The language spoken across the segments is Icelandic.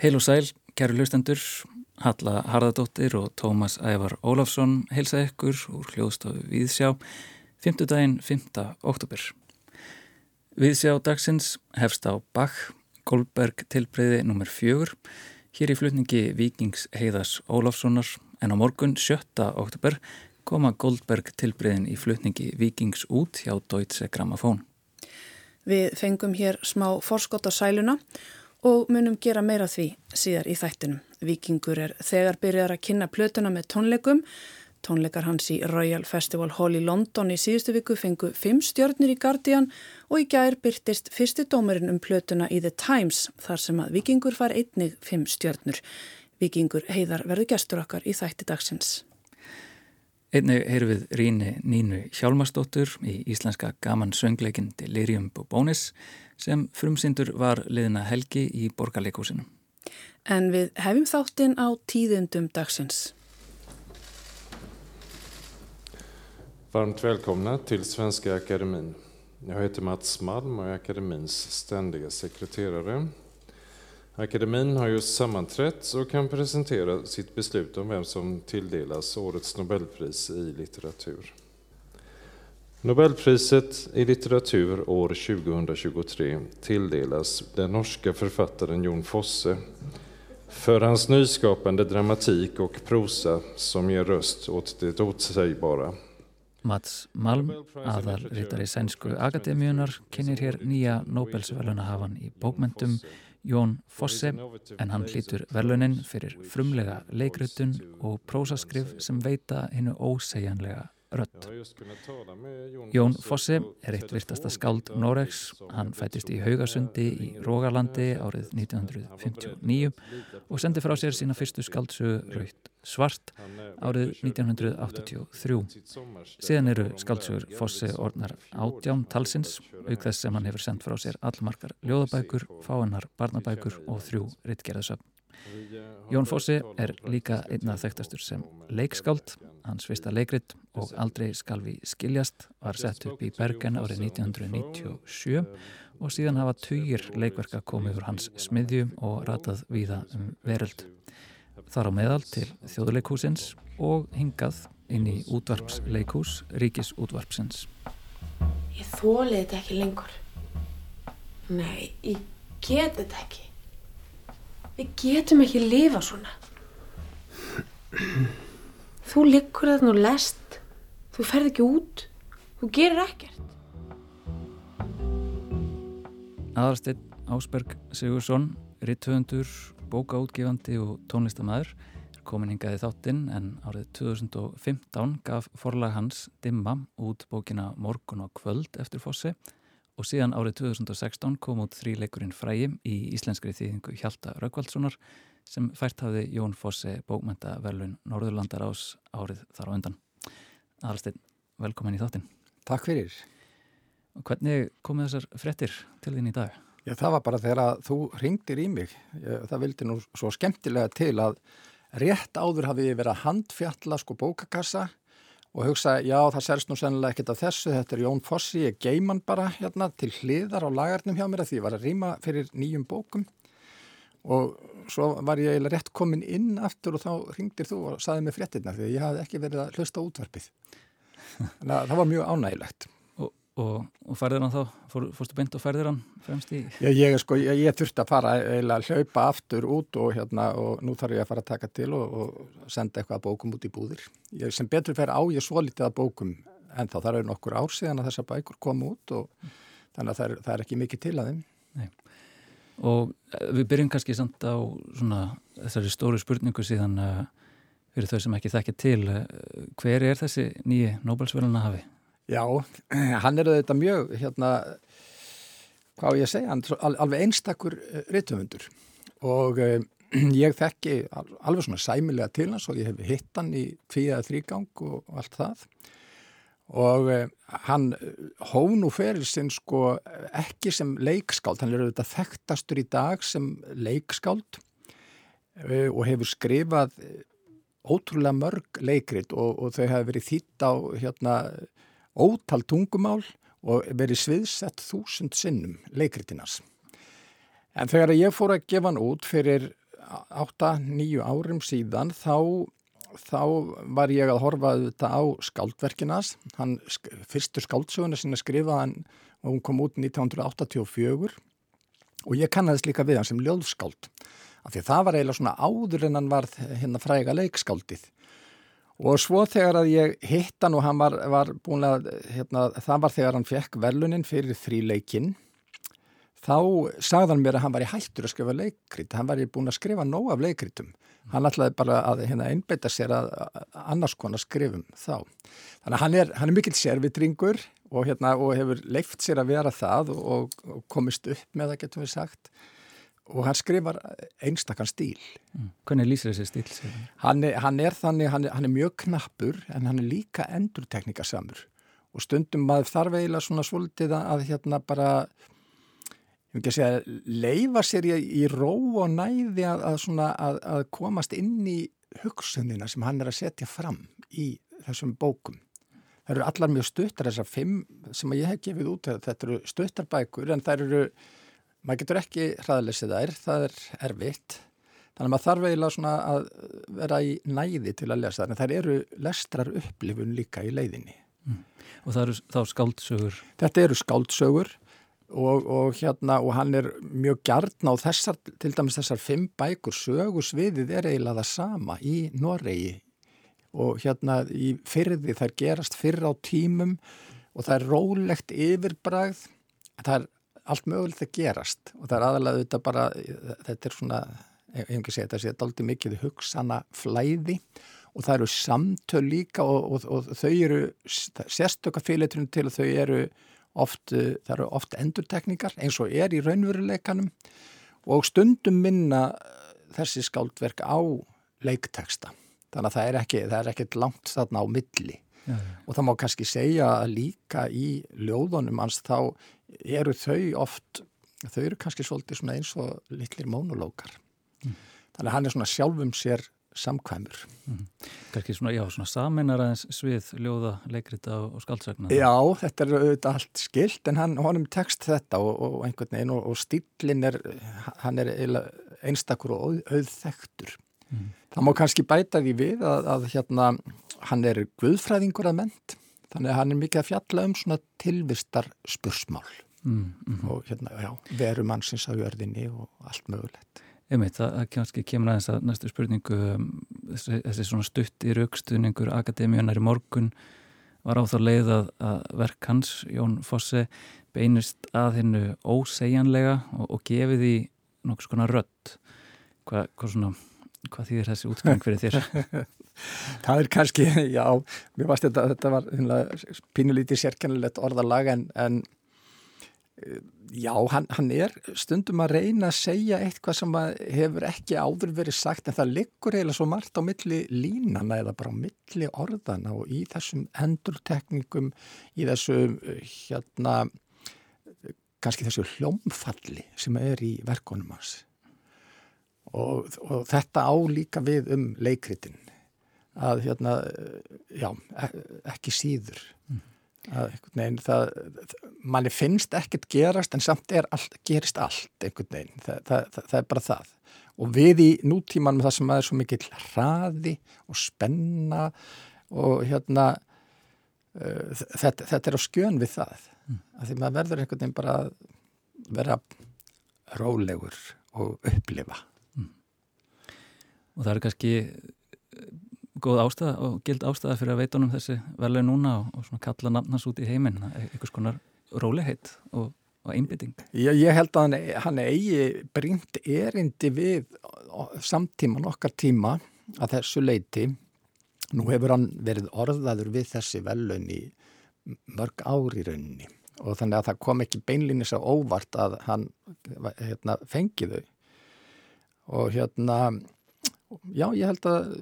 Heil og sæl, kæru hlustendur, Halla Harðardóttir og Tómas Ævar Ólafsson heilsa ykkur úr hljóðstofu Víðsjá, 5. daginn 5. oktober. Víðsjá dagsins hefst á Bach, Goldberg tilbreyði nr. 4, hér í flutningi Víkings Heiðars Ólafssonar en á morgun 7. oktober koma Goldberg tilbreyðin í flutningi Víkings út hjá Deutsche Grammophon. Við fengum hér smá forskott á sæluna og munum gera meira því síðar í þættinum. Vikingur er þegar byrjar að kynna plötuna með tónleikum. Tónleikar hans í Royal Festival Hall í London í síðustu viku fengu fimm stjórnir í Guardian og í gær byrtist fyrsti dómarinn um plötuna í The Times þar sem að Vikingur far einnig fimm stjórnur. Vikingur heiðar verður gestur okkar í þætti dagsins. Einnig heyru við Ríni Nínu Hjálmarsdóttur í íslenska gaman söngleikin Delirium Bobonis sem frumsindur var liðina helgi í borgarleikúsinu. En við hefum þáttinn á tíðundum dagsins. Varmt välkomna till Svenska Akademin. Jag heter Mats Malm och är Akademins ständiga sekreterare. Akademin har just sammanträtt och kan presentera sitt beslut om vem som tilldelas årets Nobelpris i litteratur. Nobelpriset i litteratur år 2023 tilldelas den norska författaren Jon Fosse för hans nyskapande dramatik och prosa som ger röst åt det otsägbara. Mats Malm, aðalritari Sænsku Akademíunar, kynir hér nýja Nobelsvelunahafan í bokmentum, Jón Fosse en hann hlýtur velunin fyrir frumlega leikrutun og prósaskrif sem veita hennu ósegjanlega rött. Jón Fosse er eitt virtasta skáld Noregs. Hann fættist í Haugasundi í Rógalandi árið 1959 og sendi frá sér sína fyrstu skáldsögu Raut Svart árið 1983. Síðan eru skáldsögur Fosse orðnar átján talsins auk þess sem hann hefur sendt frá sér allmarkar ljóðabækur, fáinnar barnabækur og þrjú rittgerðasöfn. Jón Fossi er líka einna þekktastur sem leikskáld, hans fyrsta leikrit og aldrei skalvi skiljast var sett upp í Bergen árið 1997 og síðan hafa tugir leikverka komið úr hans smiðju og ratað víða um veröld. Þar á meðal til þjóðuleikhúsins og hingað inn í útvarpsleikhús Ríkisútvarpsins. Ég þólið þetta ekki lengur. Nei, ég get þetta ekki. Við getum ekki lifa svona. Þú liggur þarna og lest. Þú ferð ekki út. Þú gerir ekkert. Aðarsteinn Ásberg Sigursson, rittöfundur, bókaútgifandi og tónlistamæður komin hingaði þáttinn en árið 2015 gaf forlag hans Dimma út bókina Morgun og kvöld eftir fossi og síðan árið 2016 kom út þríleikurinn frægi í íslenskri þýðingu Hjalta Raukvaldssonar sem fært hafði Jón Fossi bókmenta velun Norðurlandar ás árið þar á undan. Aðalsteinn, velkomin í þáttinn. Takk fyrir. Og hvernig komið þessar frettir til þín í dag? Já, það var bara þegar að þú ringdir í mig. Ég, það vildi nú svo skemmtilega til að rétt áður hafi ég verið að handfjalla sko bókakassa og hugsa, já það sérst nú sennilega ekkert af þessu, þetta er Jón Fossi, ég geiman bara hérna til hliðar á lagarnum hjá mér að því ég var að rýma fyrir nýjum bókum og svo var ég eiginlega rétt komin inn aftur og þá ringdir þú og saði mig fréttina því ég hafði ekki verið að hlusta útvarpið. Þannig að það var mjög ánægilegt. Og, og, og færðir hann þá, Fór, fórstu beint og færðir hann fremst í? Já, ég, sko, ég, ég þurfti að fara eiginlega að hlaupa aftur út og, hérna, og nú þarf ég að fara að taka til og, og senda eitthvað bókum út í búðir. Ég, sem betur fer á ég svo litið að bókum en þá þarf ég nokkur ár síðan að þessar bækur koma út og þannig að það er, það er ekki mikið til að þeim. Nei. Og eh, við byrjum kannski samt á svona, þessari stóru spurningu síðan uh, fyrir þau sem ekki þekkja til. Uh, hver er þessi nýji Nobelsvöluna hafi? Já, hann er þetta mjög, hérna, hvað ég segja, hann er alveg einstakur rittumundur og ég þekki alveg svona sæmilega til hans og ég hef hitt hann í tvíða þrýgang og allt það og uh, hann hóf nú fyrir sinn sko ekki sem leikskáld, hann er auðvitað þekktastur í dag sem leikskáld uh, og hefur skrifað ótrúlega mörg leikrit og, og þau hafa verið þýtt á hérna ótal tungumál og verið sviðsett þúsund sinnum leikritinars. En þegar ég fór að gefa hann út fyrir 8-9 árum síðan þá, þá var ég að horfa þetta á skáldverkinas. Hann, fyrstur skáldsöguna sinna skrifaði hann og hún kom út 1984 og ég kannaðist líka við hann sem ljóðskáld. Af því það var eiginlega svona áður en hann var hérna fræga leikskáldið. Og svo þegar að ég hitt hann og hann var, var búin að, hérna, það var þegar hann fekk velunin fyrir þríleikinn þá sagðan mér að hann var í hættur að skrifa leikrit, hann var í búin að skrifa nóg af leikritum, hann ætlaði bara að hérna, einbeita sér að, annars konar skrifum þá. Þannig að hann er, hann er mikill sérvitringur og, hérna, og hefur leift sér að vera það og, og komist upp með það getum við sagt og hann skrifar einstakann stíl. Mm. Hvernig lýsir þessi stíl? Hann er, hann er þannig, hann er, hann er mjög knappur en hann er líka endurteknikasamur og stundum maður þarf eiginlega svona svolítið að hérna bara ég vil ekki segja, leifa sér í, ró og næði að, að, svona, að, að komast inn í hugsunina sem hann er að setja fram í þessum bókum. Það eru allar mjög stuttar, þessar fimm sem ég hef gefið út, þetta eru stuttarbækur en það eru, maður getur ekki hraðlesið þær, það er erfitt. Þannig að maður þarf eiginlega svona að vera í næði til að lesa þær, en þær eru lestrar upplifun líka í leiðinni. Mm. Og það eru þá skáldsögur? Þetta eru skáldsögur og, og hérna og hann er mjög gjarn á þessar, til dæmis þessar fimm bækur sögusviðið er eiginlega það sama í Noregi. Og hérna í fyrði þær gerast fyrr á tímum og það er rólegt yfirbragð það er allt mögulegt að gerast. Og það er aðalega þetta bara þetta er svona, ég hef ekki segið þetta sé aldrei mikið hugsana flæði og það eru samtöl líka og, og þau eru sérstöka fyrirliturinn til að þau eru oft, eh, það eru oft endurtekningar eins og er í raunveruleikanum og stundum minna eh, þessi skáldverk á leikteksta. Þannig að það er, ekki, það er ekkert langt þarna á milli ja, ja. og það má kannski segja líka í ljóðunum hans þá eru þau oft, þau eru kannski svolítið eins og litlir mónulókar. Mm. Þannig að hann er svona sjálfum sér samkvæmur. Mm. Kanski svona, já, svona saminar aðeins svið, ljóða, leikrita og, skaldsagnar. Já, þetta er auðvitað allt skilt en hann, honum tekst þetta og, og einhvern veginn og, og stílinn er, hann er einstakur og auðþektur. Mm. Það má kannski bæta því við að, að hérna, hann er guðfræðingur að ment, þannig að hann er mikið að fjalla um svona tilvistar spursmál mm, -hmm. og hérna, já, veru mannsins á jörðinni og allt mögulegt. Einmitt, það kannski kemur aðeins að næstu spurningu um, þessi, þessi svona stutt í raukstuðningur Akademíunar í morgun var á þá leið að, að verk hans, Jón Fosse, beinist að hennu ósegjanlega og, og gefið í nokkur svona rött. Hva, hvað, svona, hvað þýðir þessi útgang fyrir þér? það er kannski, já, mér varst þetta, þetta var pínulítið sérkennilegt orðalag en, en Já, hann, hann er stundum að reyna að segja eitthvað sem hefur ekki áður verið sagt en það liggur eiginlega svo margt á milli línana eða bara á milli orðana og í þessum endurtekningum, í þessu hérna, kannski þessu hljómfalli sem er í verkonum hans. Og, og þetta á líka við um leikritin að hérna, já, e, ekki síður. Mm að veginn, það, manni finnst ekkert gerast en samt allt, gerist allt einhvern veginn, það, það, það er bara það og við í nútímanum það sem er svo mikil hraði og spenna og hérna uh, þetta, þetta er á skjön við það mm. að því maður verður einhvern veginn bara að vera rólegur og upplifa mm. og það er kannski góð ástæða og gild ástæða fyrir að veitunum þessi velja núna og, og svona kalla nafnans út í heiminn, einhvers konar róliheit og, og einbytting. Já, ég held að hann, hann eigi brínt erindi við samtíman okkar tíma að þessu leiti. Nú hefur hann verið orðaður við þessi velun í mörg ári rauninni og þannig að það kom ekki beinlinnis á óvart að hann hérna, fengiðu og hérna Já, ég held að,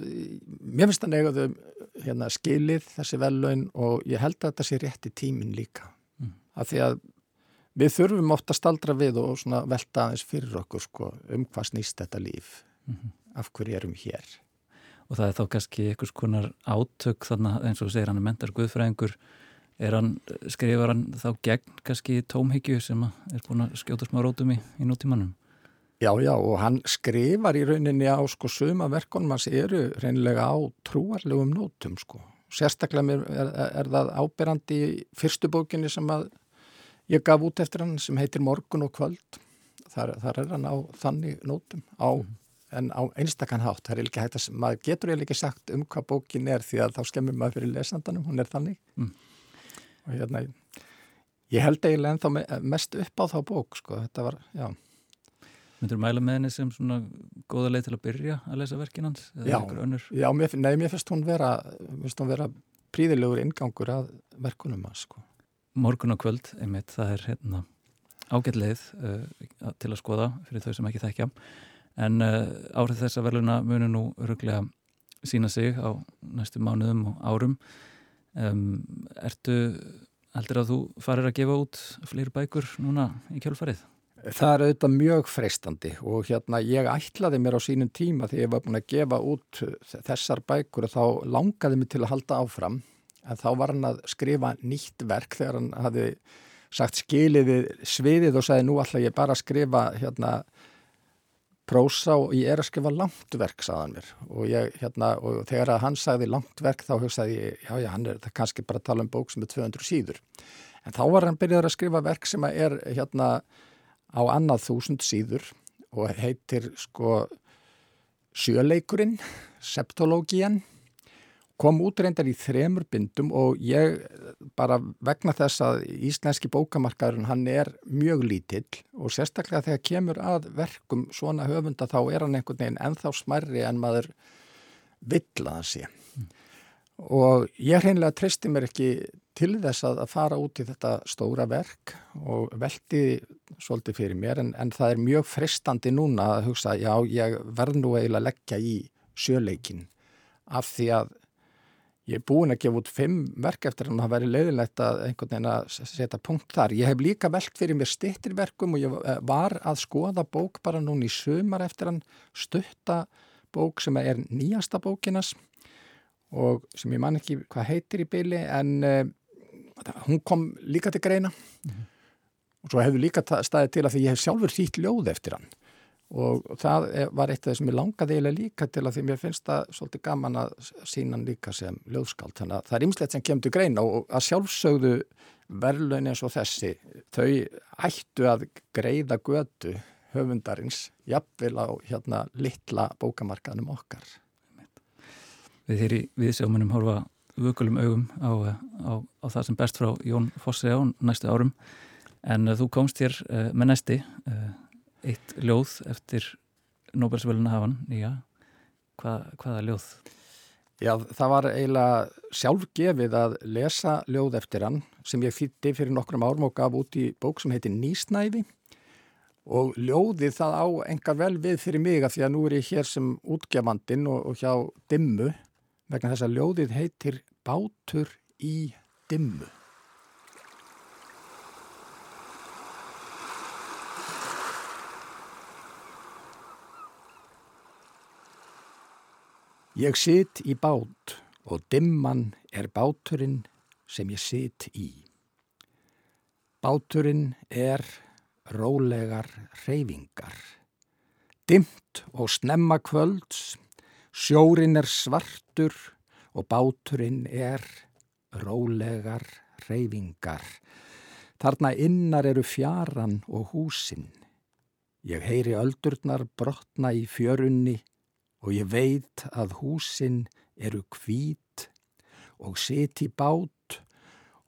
mér finnst það negaðu hérna, skilið þessi velun og ég held að þetta sé rétt í tímin líka. Mm. Af því að við þurfum ofta að staldra við og velta aðeins fyrir okkur sko, um hvað snýst þetta líf, mm -hmm. af hverju erum hér. Og það er þá kannski einhvers konar átök þannig eins og segir hann er mentar guðfræðingur, er hann, skrifar hann þá gegn kannski tómhyggju sem er búin að skjóta smá rótum í, í nútímanum? Já, já, og hann skrifar í rauninni á sko suma verkonum hans eru reynilega á trúarlegum nótum sko. Sérstaklega er, er það áberandi í fyrstu bókinni sem að ég gaf út eftir hann sem heitir Morgun og kvöld. Þar, þar er hann á þannig nótum á, mm. en á einstakann hátt. Það er ekki hægt að, maður getur eiginlega ekki sagt um hvað bókin er því að þá skemmir maður fyrir lesandanum, hún er þannig. Mm. Og hérna, ég held eiginlega ennþá mest upp á þá bók sko, þetta var, já. Myndur þú mæla með henni sem svona góða leið til að byrja að lesa verkin hans? Já, já mér, nei, mér finnst hún vera, vera príðilegur ingangur að verkunum hans. Sko. Morgun og kvöld, einmitt, það er hérna, ágætt leið uh, til að skoða fyrir þau sem ekki þekkja. En uh, árið þess að verðluna munu nú öruglega sína sig á næstu mánuðum og árum. Um, ertu, heldur að þú farir að gefa út fleiri bækur núna í kjálfarið? Það er auðvitað mjög freistandi og hérna ég ætlaði mér á sínum tíma þegar ég var búin að gefa út þessar bækur og þá langaði mér til að halda áfram. En þá var hann að skrifa nýtt verk þegar hann hafi sagt skiliði sviðið og sagði nú ætla ég bara að skrifa hérna prósa og ég er að skrifa langt verk sagðan mér. Og, ég, hérna, og þegar hann sagði langt verk þá hugsaði ég já já hann er kannski bara að tala um bók sem er 200 síður en þá var hann byrjað að skrifa verk sem er hérna á annað þúsund síður og heitir sko sjöleikurinn, septológian kom útreyndar í þremur bindum og ég bara vegna þess að íslenski bókamarkaðurinn hann er mjög lítill og sérstaklega þegar kemur að verkum svona höfunda þá er hann einhvern veginn enþá smarri en maður vill að hann sé. Og ég hreinlega tristi mér ekki til þess að fara út í þetta stóra verk og veldi svolítið fyrir mér en, en það er mjög fristandi núna að hugsa já ég verð nú eiginlega að leggja í sjöleikin af því að ég er búin að gefa út fimm verk eftir hann að það væri leiðilegt að einhvern veginn að setja punkt þar. Ég hef líka veld fyrir mér stittirverkum og ég eh, var að skoða bók bara núna í sömar eftir hann stutta bók sem er nýjasta bókinas og sem ég man ekki hvað heitir í byli en uh, hún kom líka til greina. Mm -hmm. og svo hefur líka staðið til að því ég hef sjálfur þýtt ljóð eftir hann. Og það var eitt af það sem ég langaði eiginlega líka til að því mér finnst það svolítið gaman að sína hann líka sem ljóðskáld. Þannig að það er ymslegt sem kemur til greina og að sjálfsögðu verðlun eins og þessi þau ættu að greiða götu höfundarins jafnvel á hérna litla bókamarkaðnum okkar Við hér í viðsjómanum horfa vökulum augum á, á, á það sem best frá Jón Fossi á næstu árum. En uh, þú komst hér uh, með næsti uh, eitt ljóð eftir Nobelsvöluna hafan Hva, hvaða ljóð? Já, það var eiginlega sjálfgefið að lesa ljóð eftir hann sem ég fýtti fyrir nokkrum árum og gaf út í bók sem heitir Nýsnæfi og ljóðið það á engar vel við fyrir mig að því að nú er ég hér sem útgefandin og, og hjá Dimmu vegna þess að ljóðið heitir Bátur í dimmu. Ég sit í bát og dimman er báturinn sem ég sit í. Báturinn er rólegar reyfingar. Dimt og snemma kvölds, sjórin er svartur og báturinn er rólegar reyfingar. Þarna innar eru fjaran og húsin. Ég heyri öldurnar brotna í fjörunni og ég veit að húsin eru hvít og sit í bát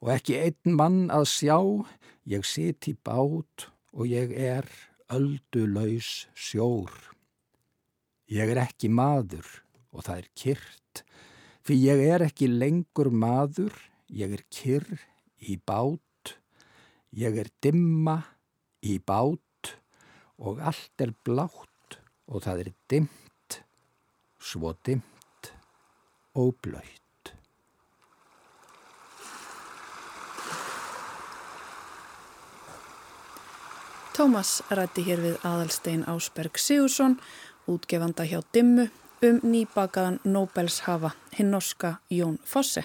og ekki einn mann að sjá, ég sit í bát og ég er öldulaus sjór. Ég er ekki maður og það er kyrt Því ég er ekki lengur maður, ég er kyrr í bát, ég er dimma í bát og allt er blátt og það er dimmt, svo dimmt og blöytt. Tómas rætti hér við aðalstein Ásberg Sigursson, útgefanda hjá Dimmu um nýbakaðan Nobels hafa hinn norska Jón Fosse.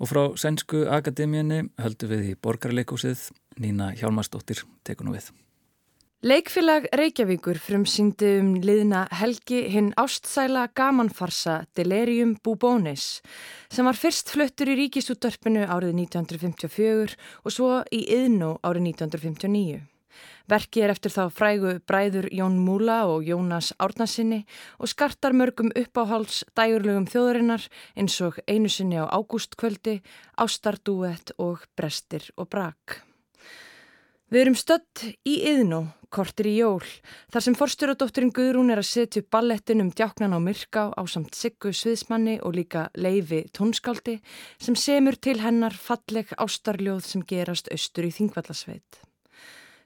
Og frá Sænsku Akademíunni höldum við í borgarleikúsið Nína Hjálmarsdóttir tekur nú við. Leikfélag Reykjavíkur frumsýndi um liðna Helgi hinn ástsæla gamanfarsa Delirium Bubonis sem var fyrst fluttur í ríkistúttarpinu árið 1954 og svo í Yðnó árið 1959. Verkið er eftir þá frægu bræður Jón Múla og Jónas Árnasinni og skartar mörgum uppáháls dægurlegum þjóðarinnar eins og einu sinni á ágústkvöldi, ástardúett og brestir og brak. Við erum stött í Yðnó, kortir í jól, þar sem forstjóradótturinn Guðrún er að setja upp ballettin um djáknan á Myrká á samt Siggu Sviðsmanni og líka Leifi Tónskáldi sem semur til hennar falleg ástarljóð sem gerast austur í Þingvallasveit.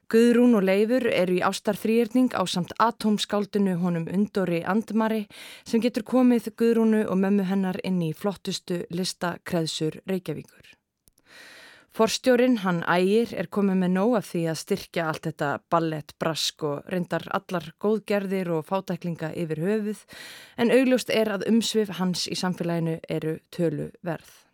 Guðrún og Leifur eru í ástarþrýrning á samt atomskáldinu honum Undori Andmari sem getur komið Guðrúnu og mömmu hennar inn í flottustu lista kreðsur Reykjavíkur. Forstjórin, hann ægir, er komið með nóg af því að styrkja allt þetta ballett, brask og reyndar allar góðgerðir og fátæklinga yfir höfuð en augljóst er að umsvið hans í samfélaginu eru tölu verð.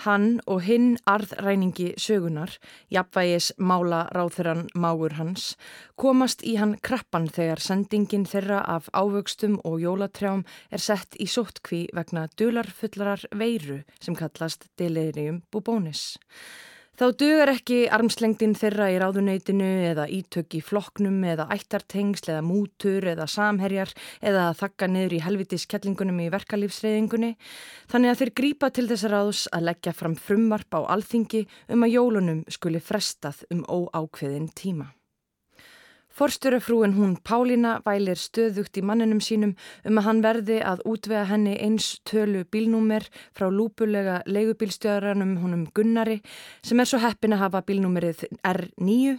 Hann og hinn arðræningi sögunar, jafnvægis mála ráþurann mágur hans, komast í hann krappan þegar sendingin þeirra af ávöxtum og jólatrjám er sett í sóttkví vegna dularfullarar veiru sem kallast delirium bubónis. Þá dugar ekki armslengdin þeirra í ráðuneytinu eða ítök í floknum eða ættartengsl eða mútur eða samherjar eða þakka niður í helvitiskellingunum í verkalífsreyðingunni þannig að þeir grípa til þess að ráðs að leggja fram frumvarp á alþingi um að jólunum skuli frestað um óákveðin tíma. Forstörafrúin hún Pálína vælir stöðugt í manninum sínum um að hann verði að útvega henni eins tölu bílnúmer frá lúpulega leigubílstjóðaranum húnum Gunnari sem er svo heppin að hafa bílnúmerið R9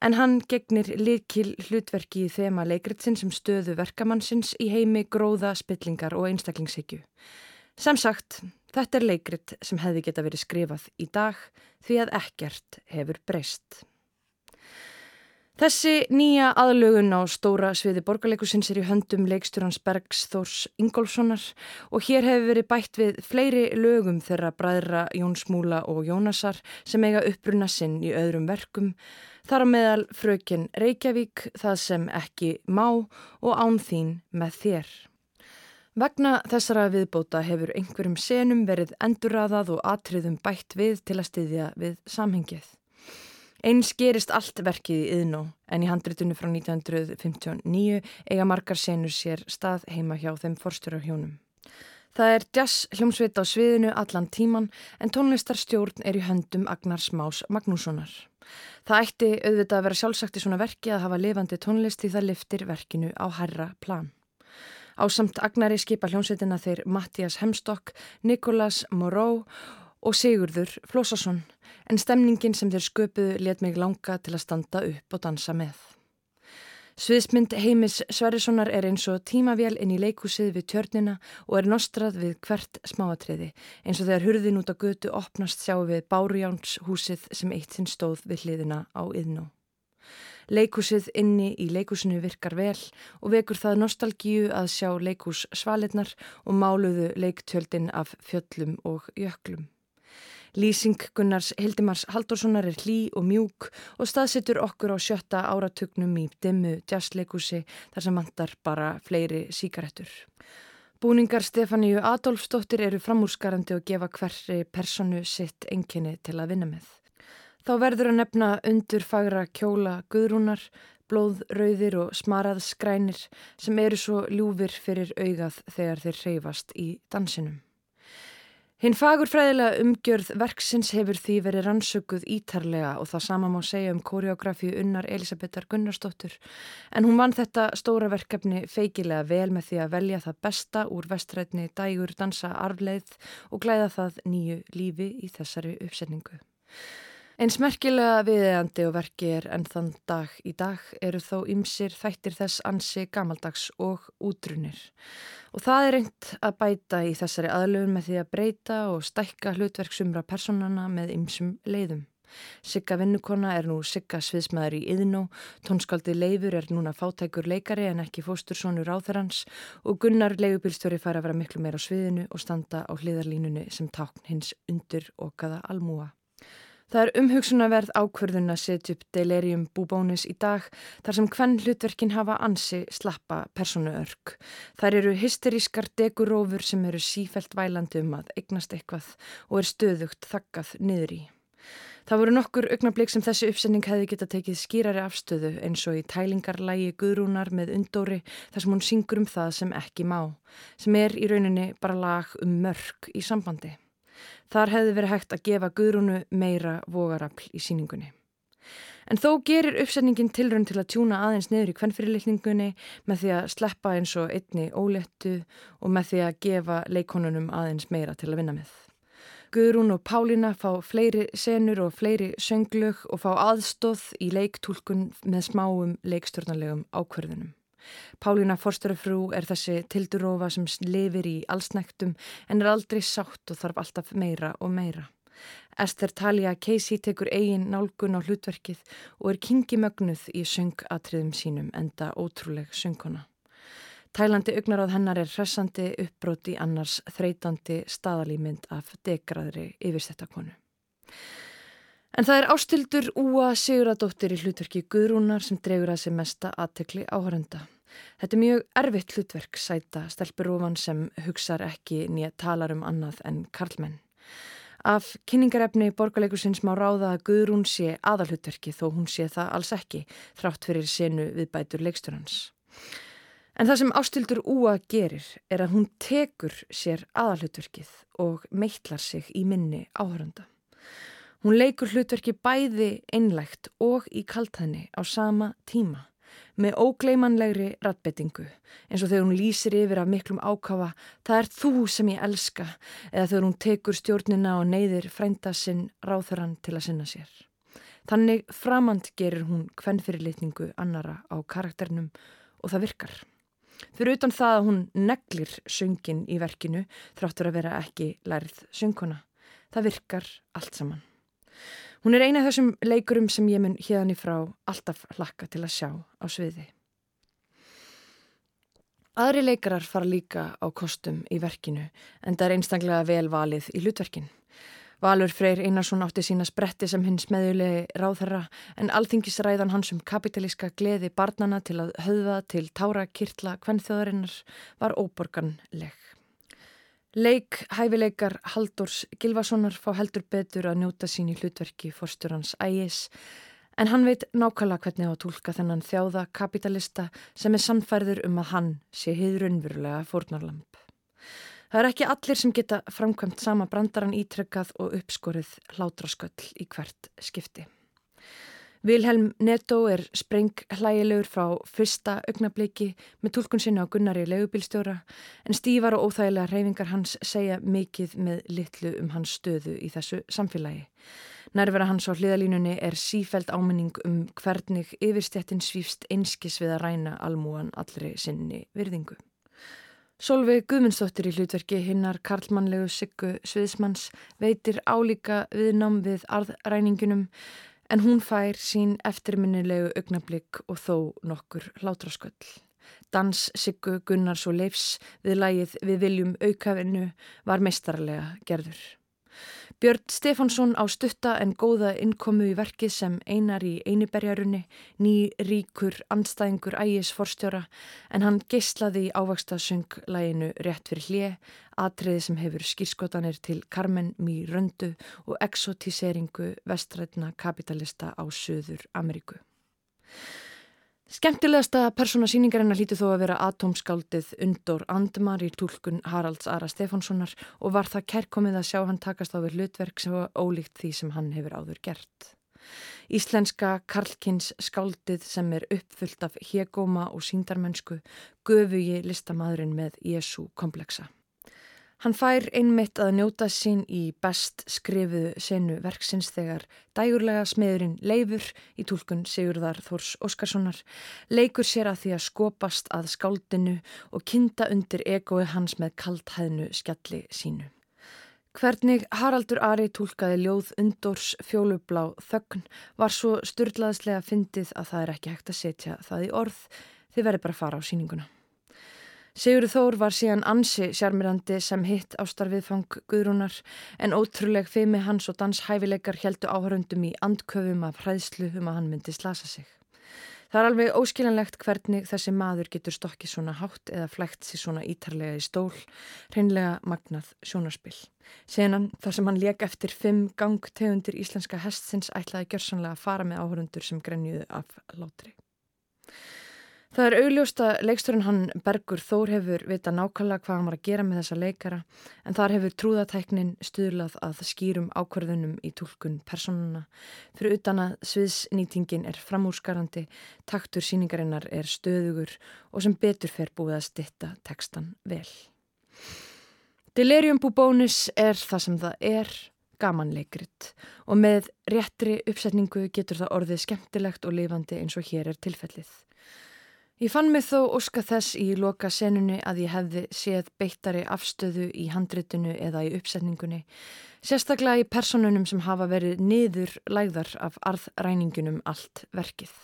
en hann gegnir likil hlutverki í þema leikritsinn sem stöðu verkamannsins í heimi gróða, spillingar og einstaklingshyggju. Sem sagt, þetta er leikrit sem hefði geta verið skrifað í dag því að ekkert hefur breyst. Þessi nýja aðlögun á stóra sviði borgarleikusins er í höndum leikstjórans Bergs Þórs Ingólfssonar og hér hefur verið bætt við fleiri lögum þeirra bræðra Jóns Múla og Jónasar sem eiga uppbrunna sinn í öðrum verkum, þar á meðal frökin Reykjavík, það sem ekki má og án þín með þér. Vegna þessara viðbóta hefur einhverjum senum verið endurraðað og atriðum bætt við til að styðja við samhengið. Eins gerist allt verkið í yðnó en í handritunni frá 1959 eiga margar senur sér stað heima hjá þeim forstjórarhjónum. Það er jazz hljómsveit á sviðinu allan tíman en tónlistarstjórn er í höndum Agnar Smás Magnússonar. Það ætti auðvitað að vera sjálfsagt í svona verki að hafa lifandi tónlist því það liftir verkinu á herra plan. Á samt Agnari skipa hljómsveitina þeir Mattias Hemstokk, Nikolas Moró og Sigurður Flósasson en stemningin sem þeir sköpuðu let mig langa til að standa upp og dansa með. Sviðsmynd Heimis Sverrissonar er eins og tímavél inn í leikúsið við tjörnina og er nostrað við hvert smáatriði eins og þegar hurðin út á götu opnast sjá við Bárjáns húsið sem eitt sinn stóð við hliðina á yðnó. Leikúsið inni í leikúsinu virkar vel og vekur það nostalgíu að sjá leikús svalinnar og máluðu leiktjöldin af fjöllum og jöklum. Lýsing Gunnars Hildimars Haldurssonar er hlý og mjúk og staðsettur okkur á sjötta áratugnum í dimmu jazzleikusi þar sem vantar bara fleiri síkaretur. Búningar Stefáníu Adolfsdóttir eru framúrskarandi og gefa hverri personu sitt enginni til að vinna með. Þá verður að nefna undur fagra kjóla guðrúnar, blóðrauðir og smarað skrænir sem eru svo ljúfir fyrir augað þegar þeir reyfast í dansinum. Hinn fagurfræðilega umgjörð verksins hefur því verið rannsökuð ítarlega og það sama má segja um koreografíu unnar Elisabethar Gunnarsdóttur en hún vann þetta stóra verkefni feikilega vel með því að velja það besta úr vestrætni dægur dansa arfleið og glæða það nýju lífi í þessari uppsetningu. Eins merkilega viðeigandi og verki er enn þann dag í dag eru þó ymsir þættir þess ansi gamaldags og útrunir. Og það er reynd að bæta í þessari aðlöfun með því að breyta og stækka hlutverksumra personana með ymsum leiðum. Sigga vinnukonna er nú Sigga sviðsmaður í Yðnó, tónskaldi Leifur er núna fátækur leikari en ekki fóstursónur áþarans og Gunnar leigubilstjóri fær að vera miklu meira á sviðinu og standa á hliðarlínunni sem tákn hins undur okkaða almúa. Það er umhugsunarverð ákverðun að setja upp delirium búbónus í dag þar sem hvern hlutverkin hafa ansi slappa personuörk. Þær eru hysterískar degurófur sem eru sífelt vælandi um að eignast eitthvað og er stöðugt þakkað niður í. Það voru nokkur augnablík sem þessi uppsending hefði geta tekið skýrari afstöðu eins og í tælingarlægi Guðrúnar með undóri þar sem hún syngur um það sem ekki má, sem er í rauninni bara lag um mörg í sambandi. Þar hefði verið hægt að gefa Guðrúnu meira vogarafl í síningunni. En þó gerir uppsetningin tilrönd til að tjúna aðeins niður í kvennfyrirlikningunni með því að sleppa eins og einni ólettu og með því að gefa leikonunum aðeins meira til að vinna með. Guðrún og Pálína fá fleiri senur og fleiri sönglög og fá aðstóð í leiktúlkun með smáum leikstjórnarlegum ákverðunum. Pálína Forsterafrú er þessi tildurófa sem lifir í allsnæktum en er aldrei sátt og þarf alltaf meira og meira. Esther Talia Casey tekur eigin nálgun á hlutverkið og er kingimögnuð í söngatriðum sínum enda ótrúleg söngkona. Tælandi augnaráð hennar er hressandi uppbróti annars þreytandi staðalýmynd af degraðri yfirstettakonu. En það er ástildur Úa Siguradóttir í hlutverki Guðrúnar sem dregur að sig mesta aðtekli áhörenda. Þetta er mjög erfitt hlutverk sæta stelpurúfan sem hugsar ekki nýja talar um annað en karlmenn. Af kynningarefni borgarleikusins má ráða að Guðrún sé aðalhutverki þó hún sé það alls ekki þrátt fyrir senu við bætur leiksturans. En það sem ástildur Úa gerir er að hún tekur sér aðalhutverkið og meitlar sig í minni áhörenda. Hún leikur hlutverki bæði einlægt og í kaltæðni á sama tíma með ógleimanlegri ratbettingu eins og þegar hún lýsir yfir af miklum ákafa það er þú sem ég elska eða þegar hún tekur stjórnina og neyðir frænda sinn ráþurann til að sinna sér. Þannig framand gerir hún hvennfyrirlitningu annara á karakternum og það virkar. Fyrir utan það að hún neglir söngin í verkinu þráttur að vera ekki lærið söngkona. Það virkar allt saman. Hún er eina af þessum leikurum sem ég mun hérna í frá alltaf hlakka til að sjá á sviði. Aðri leikarar fara líka á kostum í verkinu en það er einstaklega vel valið í hlutverkin. Valur Freyr Einarsson átti sína spretti sem hins meðjulegi ráðherra en alþingisræðan hans um kapitalíska gleði barnana til að höfða til tára kirtla kvennþjóðarinnar var óborganleg. Leik hæfileikar Haldórs Gilvasonar fá heldur betur að njóta sín í hlutverki fórstjórans ægis en hann veit nákvæmlega hvernig á að tólka þennan þjáða kapitalista sem er sannfærður um að hann sé hiðrunverulega fórnarlamp. Það er ekki allir sem geta framkvæmt sama brandaran ítrekkað og uppskorið hlátrasköll í hvert skipti. Vilhelm Netto er spreng hlægilegur frá fyrsta augnabliki með tólkun sinna á Gunnari legubilstjóra en stífar og óþægilega reyfingar hans segja mikið með litlu um hans stöðu í þessu samfélagi. Nærvera hans á hliðalínunni er sífæld áminning um hvernig yfirstjættin svífst einskis við að ræna almúan allri sinni virðingu. Solveig Guðmundsdóttir í hlutverki hinnar Karlmannlegu Siggu Sviðsmanns veitir álíka viðnám við arðræningunum en hún fær sín eftirminnilegu augnablík og þó nokkur hlátrasköll. Dans Siggu Gunnars og Leifs við lægið Við viljum aukafinu var meistarlega gerður. Björn Stefánsson á stutta en góða innkomu í verkið sem einar í einiberjarunni, ný ríkur anstæðingur ægis forstjóra en hann geyslaði í ávakstasönglæginu rétt fyrir hlje, atriði sem hefur skýrskotanir til Carmen Mí Röndu og exotiseringu vestrætna kapitalista á Suður Ameríku. Skemmtilegasta persóna síningarinnar hlíti þó að vera atomskáldið Undor Andmar í tólkun Haralds Ara Stefánssonar og var það kærkomið að sjá hann takast á við hlutverk sem var ólíkt því sem hann hefur áður gert. Íslenska Karlkins skáldið sem er uppfyllt af hegóma og síndarmennsku göfugi listamadurinn með Jésu kompleksa. Hann fær einmitt að njóta sín í best skrifuðu senu verksins þegar dægurlega smiðurinn Leifur í tólkun Sigurðar Þórs Óskarssonar leikur sér að því að skopast að skáldinu og kinda undir egoi hans með kaldhæðnu skjalli sínu. Hvernig Haraldur Ari tólkaði ljóð undors fjólublá þögn var svo styrlaðslega fyndið að það er ekki hægt að setja það í orð þið verður bara að fara á síninguna. Sigurður Þór var síðan ansi sjarmirandi sem hitt ástarviðfang Guðrúnar en ótrúleg feimi hans og danshæfileikar heldu áhörundum í andköfum af hræðslu um að hann myndi slasa sig. Það er alveg óskiljanlegt hvernig þessi maður getur stokkið svona hátt eða flægt sér svona ítarlega í stól, reynlega magnað sjónarspill. Senan þar sem hann leik eftir fimm gangtegundir íslenska hestsins ætlaði gjörsanlega að fara með áhörundur sem grenjuðu af látri. Það er augljóst að leiksturinn hann Bergur Þór hefur vita nákvæmlega hvað hann var að gera með þessa leikara en þar hefur trúðatæknin stuðlað að skýrum ákverðunum í tólkun personuna. Fyrir utan að sviðsnýtingin er framúrskarandi, taktur síningarinnar er stöðugur og sem betur fer búið að stitta tekstan vel. Delirium búbónus er það sem það er, gamanleikrit og með réttri uppsetningu getur það orðið skemmtilegt og lifandi eins og hér er tilfellið. Ég fann mig þó óska þess í loka senunni að ég hefði séð beittari afstöðu í handritinu eða í uppsetningunni, sérstaklega í personunum sem hafa verið niður lægðar af arðræningunum allt verkið.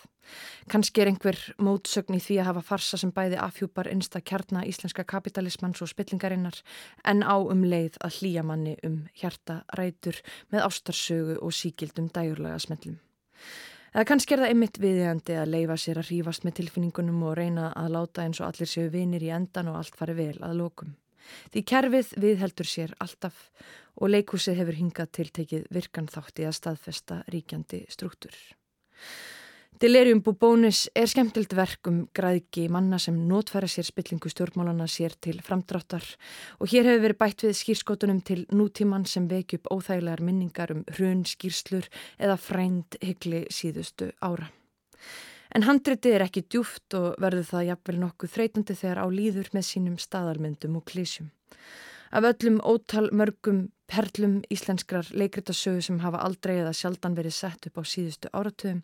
Kanski er einhver mótsögn í því að hafa farsa sem bæði afhjúpar einsta kjarna íslenska kapitalismans og spillingarinnar en á um leið að hlýja manni um hjarta rætur með ástarsögu og síkildum dægurlega smellum. Eða kannski er það einmitt viðjandi að leifa sér að hrífast með tilfinningunum og reyna að láta eins og allir séu vinir í endan og allt fari vel að lókum. Því kerfið viðheldur sér alltaf og leikúsið hefur hingað tiltekið virkan þátti að staðfesta ríkjandi struktúr. Delirium Bubónis er skemmtilt verk um græðki manna sem notfæra sér spillingu stjórnmálana sér til framdráttar og hér hefur verið bætt við skýrskotunum til nútíman sem veki upp óþægilegar minningar um hrun skýrslur eða frænd hyggli síðustu ára. En handritið er ekki djúft og verður það jafnvel nokkuð þreytandi þegar á líður með sínum staðarmyndum og klísjum. Af öllum ótal mörgum perlum íslenskrar leikritasögu sem hafa aldrei eða sjaldan verið sett upp á síðustu áratöðum,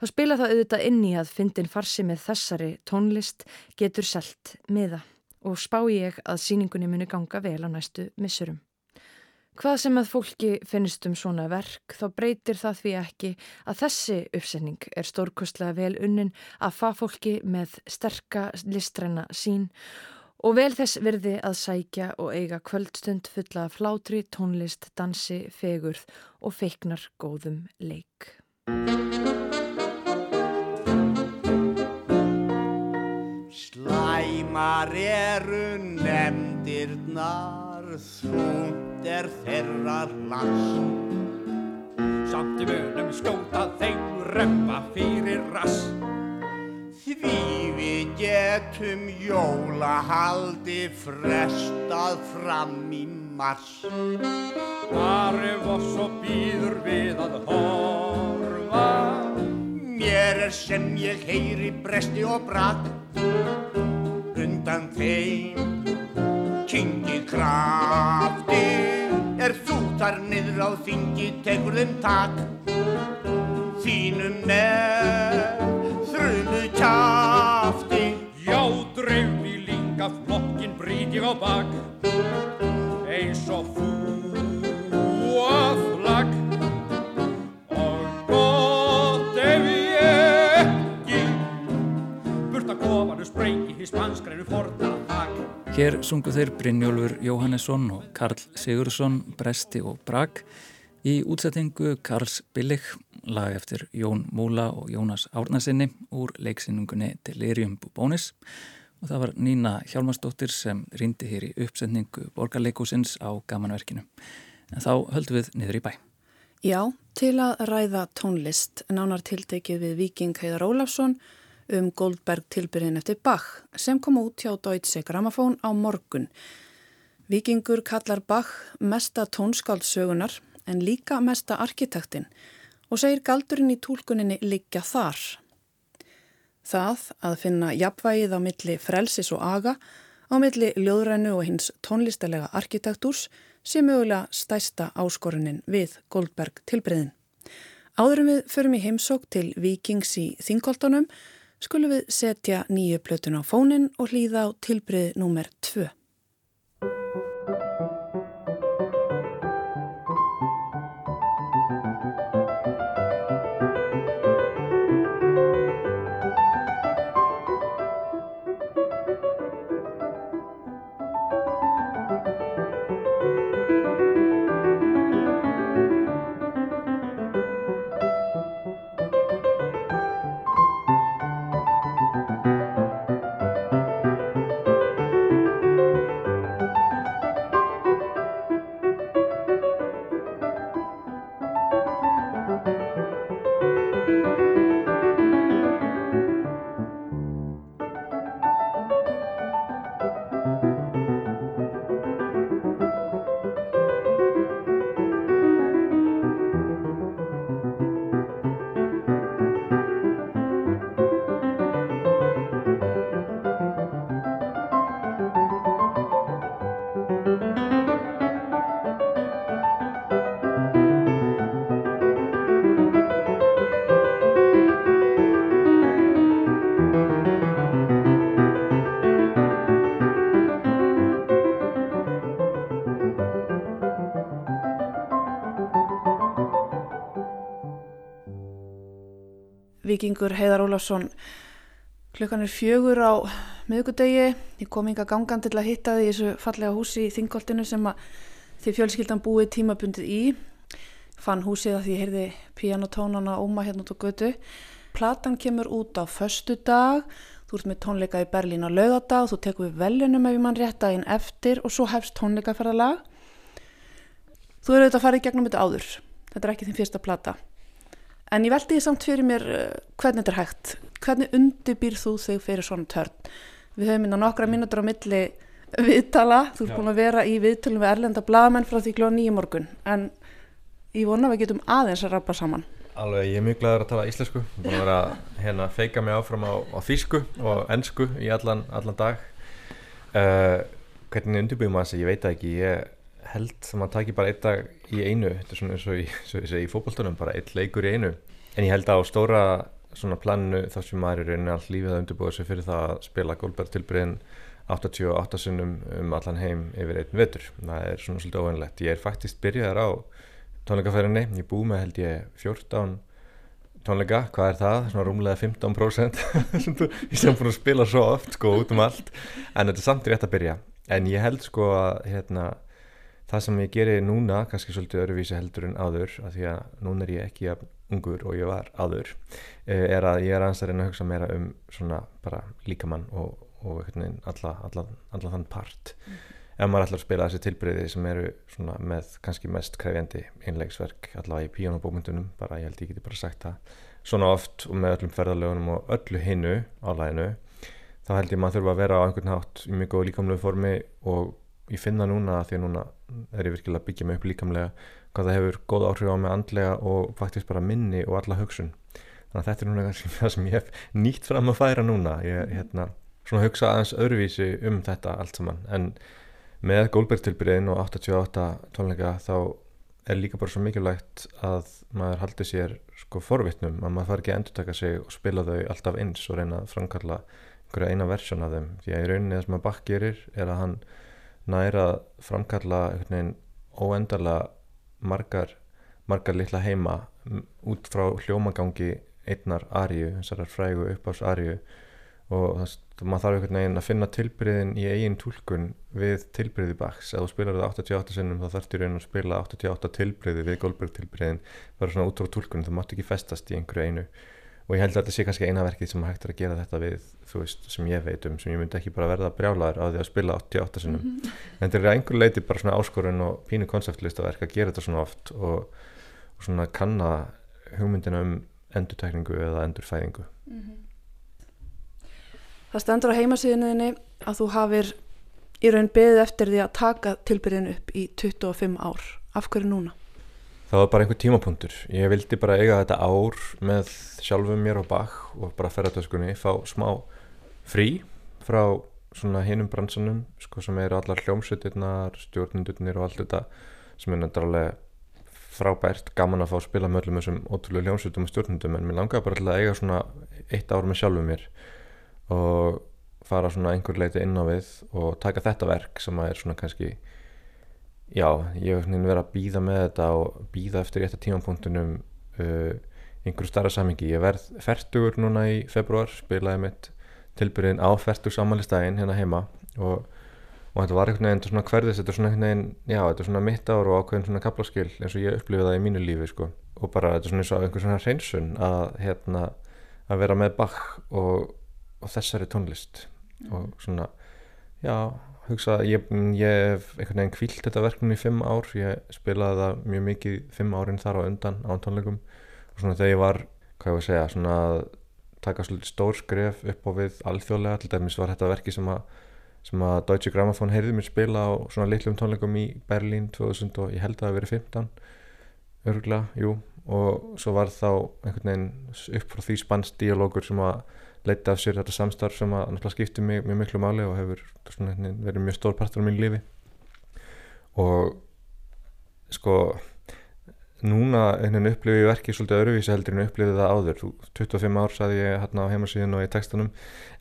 þá spila það auðvitað inn í að fyndin farsi með þessari tónlist getur selt miða og spá ég að síningunni muni ganga vel á næstu missurum. Hvað sem að fólki finnst um svona verk þá breytir það því ekki að þessi uppsetning er stórkostlega vel unnin að fa fólki með sterka listræna sín og vel þess virði að sækja og eiga kvöldstund fulla flátri, tónlist, dansi, fegurð og feiknar góðum leik. Slæmar eru nefndirnar, þúnd er þeirra last. Samt í vönum skjóta þeim römma fyrir rass. Því við getum jólahaldi frestað fram í mars. Þar ef oss og býður við að horfa. Mér er sem ég heyri bresti og brak. Undan þeim kyngi krafti. Er þú þar niður á þingi tekur þeim tak. Þínum með þrjumu kjafti ég á bak eins og fúað lag og gott ef ég ekki burt að kofanu spreyki hispanskreinu forna þak Hér sungu þeir Brynjólfur Jóhannesson og Karl Sigursson, Bresti og Brag í útsettingu Karls Billig lag eftir Jón Múla og Jónas Árnarsinni úr leiksinnungunni Delirium Bubónis og það var Nína Hjálmarsdóttir sem rindi hér í uppsetningu borgarleikusins á gamanverkinu. En þá höldum við niður í bæ. Já, til að ræða tónlist nánar tiltekið við Viking Heiðar Ólafsson um Goldberg tilbyrðin eftir Bach sem kom út hjá Deutsche Grammophon á morgun. Vikingur kallar Bach mesta tónskáldsögunar en líka mesta arkitektinn og segir galdurinn í tólkuninni liggja þar. Það að finna jafnvægið á milli frelsis og aga, á milli ljóðrænu og hins tónlistalega arkitektúrs sé mögulega stæsta áskorunin við Goldberg tilbreyðin. Áðurum við förum í heimsók til Vikings í Þingoltunum skulum við setja nýju plötun á fónin og hlýða á tilbreyð nr. 2. Vikingur Heiðar Ólafsson. Klukkan er fjögur á miðugudegi ég kom inga gangan til að hitta því þessu fallega húsi í Þingoltinu sem að því fjölskyldan búið tímabundið í. Fann húsið að því ég heyrði pianotónana óma hérna út á götu. Platan kemur út á förstu dag þú ert með tónleika í Berlín á laugadag þú tekur við velunum ef mann rétt daginn eftir og svo hefst tónleikaferðalag. Þú eru auðvitað að fara í gegnum þetta áður. Þetta er ekki þín fyrsta plata en ég veldi því samt fyrir mér uh, hvernig þetta er hægt. Hvernig undirbýr þú þig fyrir svona törn? Við höfum inn á nokkra mínútur á milli viðtala, þú ert búin að vera í viðtölum við erlenda blagamenn frá því klóða nýjum morgun. En ég vona að við getum aðeins að rappa saman. Alveg, ég er mjög glæður að tala íslensku. Ég er búin að vera hérna að feika mig áfram á, á þýsku og ennsku í allan, allan dag. Uh, hvernig undirbyggjum maður þessi, ég veit ekki. Ég held að maður takir bara einn dag í einu. Þetta er svona eins og í, í, í fókbóltunum bara einn leikur í einu. En ég held að á stóra svona plannu þá sem maður er rauninni all lífið að undirbúa sig fyrir það að spila gólberg tilbyrðin 88 sinnum um allan heim yfir einn vetur. Það er svona svolítið óveinlegt ég er faktist byrjaðar á tónleikaferðinni, ég búið með held ég 14 tónleika, hvað er það? Svona rúmlega 15% sem þú, ég sem búin að spila svo oft sko út um allt, en þetta er samt rétt að byrja, en ég held sko að hérna, það sem ég geri núna, kannski svolítið öruvísi heldur en áður, af því að núna er ég ekki að ungur og ég var áður, eh, er að ég er aðeins að reyna að hugsa meira um svona bara líkamann og, og alla, alla, alla þann part. Mm ef maður ætlar að spila þessi tilbreyði sem eru með kannski mest krefjandi einlegsverk allavega í píjónabókmyndunum bara ég held ég geti bara sagt það svona oft og með öllum ferðalögunum og öllu hinnu álæginu þá held ég maður þurfa að vera á einhvern hátt í mjög góð líkamlegu formi og ég finna núna því að núna er ég virkilega að byggja mig upp líkamlega hvað það hefur góð áhrif á mig andlega og faktisk bara minni og alla hugsun. Þannig að þetta er núna það sem ég hef nýtt fram að færa núna. Ég hérna, svona hugsa aðeins öðruvísi um þetta allt saman. En með Goldberg-tilbyrðin og 88 tónleika þá er líka bara svo mikilvægt að maður haldi sér sko forvittnum að maður fari ekki að endur taka sig og spila þau alltaf eins og reyna að framkalla einhverja eina versjón af þeim. Því að í rauninni það sem að Bach gerir er að hann næra framkalla óendarlega margar, margar litla heima út frá hljómagangi einnar arju, þessar frægu uppáðs arju og það, maður þarf einhvern veginn að finna tilbyrðin í eigin tólkun við tilbyrði baks ef þú spilar það 88 sinnum þá þarf þú raun að spila 88 tilbyrði við Goldberg tilbyrðin bara svona út á tólkun, það mátt ekki festast í einhverju einu og ég held að þetta sé kannski eina verkið sem hægt er að gera þetta við þú veist, sem ég veit um, sem ég myndi ekki bara verða brjálaður á því að spila 88 sinnum mm -hmm. en þetta er einhver leiti bara svona áskorun og pínu konceptlistaverk að gera þetta svona oft og, og svona kanna hugmyndina um endurtækningu eða endurfæðingu mm -hmm. Það stendur á heimasíðinniðinni að þú hafir í raun beðið eftir því að taka tilbyrðinu upp í 25 ár. Af hverju núna? Það var bara einhver tímapunktur. Ég vildi bara eiga þetta ár með sjálfum mér og bakk og bara ferðartöskunni, fá smá frí frá svona hinum bransunum sko, sem eru allar hljómsveitirnar, stjórnundurnir og allt þetta sem er náttúrulega frábært, gaman að fá að spila með öllum þessum ótrúlega hljómsveitum og stjórnundum en mér langaði bara að eiga svona eitt ár með sjálfum mér og fara svona einhver leiti inn á við og taka þetta verk sem að er svona kannski já, ég hef verið að býða með þetta og býða eftir rétta tímanpunktunum uh, einhverju starra samingi ég verð færtugur núna í februar spilaði mitt tilbyrðin á færtug samanlistægin hérna heima og, og þetta var einhvern veginn svona hverðis, þetta er svona einhvern veginn já, þetta er svona mitt ár og ákveðin svona kaplaskil eins og ég upplifið það í mínu lífi sko og bara þetta er svona eins og einhver svona hreinsun að hérna að vera með bakk og og þessari tónlist mm. og svona, já, hugsa ég, ég hef einhvern veginn kvílt þetta verkefni í fimm ár, ég spilaði það mjög mikið fimm árin þar á undan á tónleikum. Og svona þegar ég var hvað ég var að segja, svona að taka svolítið stór skref upp á við alþjóðlega, til dæmis var þetta verki sem að sem að Deutsche Grammophon heyrði mér spila á svona litlum tónleikum í Berlín 2000 og ég held að það hefði verið 15 örgulega, jú. Og svo var þá einhvern veginn upp frá því spannst dialógur sem að leita af sér þetta samstarf sem að náttúrulega skipti mig mjög miklu máli og hefur svona, verið mjög stór partur á mín lífi. Og sko núna einhvern upplifið ég verkið svolítið öruvísi heldur en upplifið það áður. 25 ár saði ég hérna á heimasíðun og í textunum.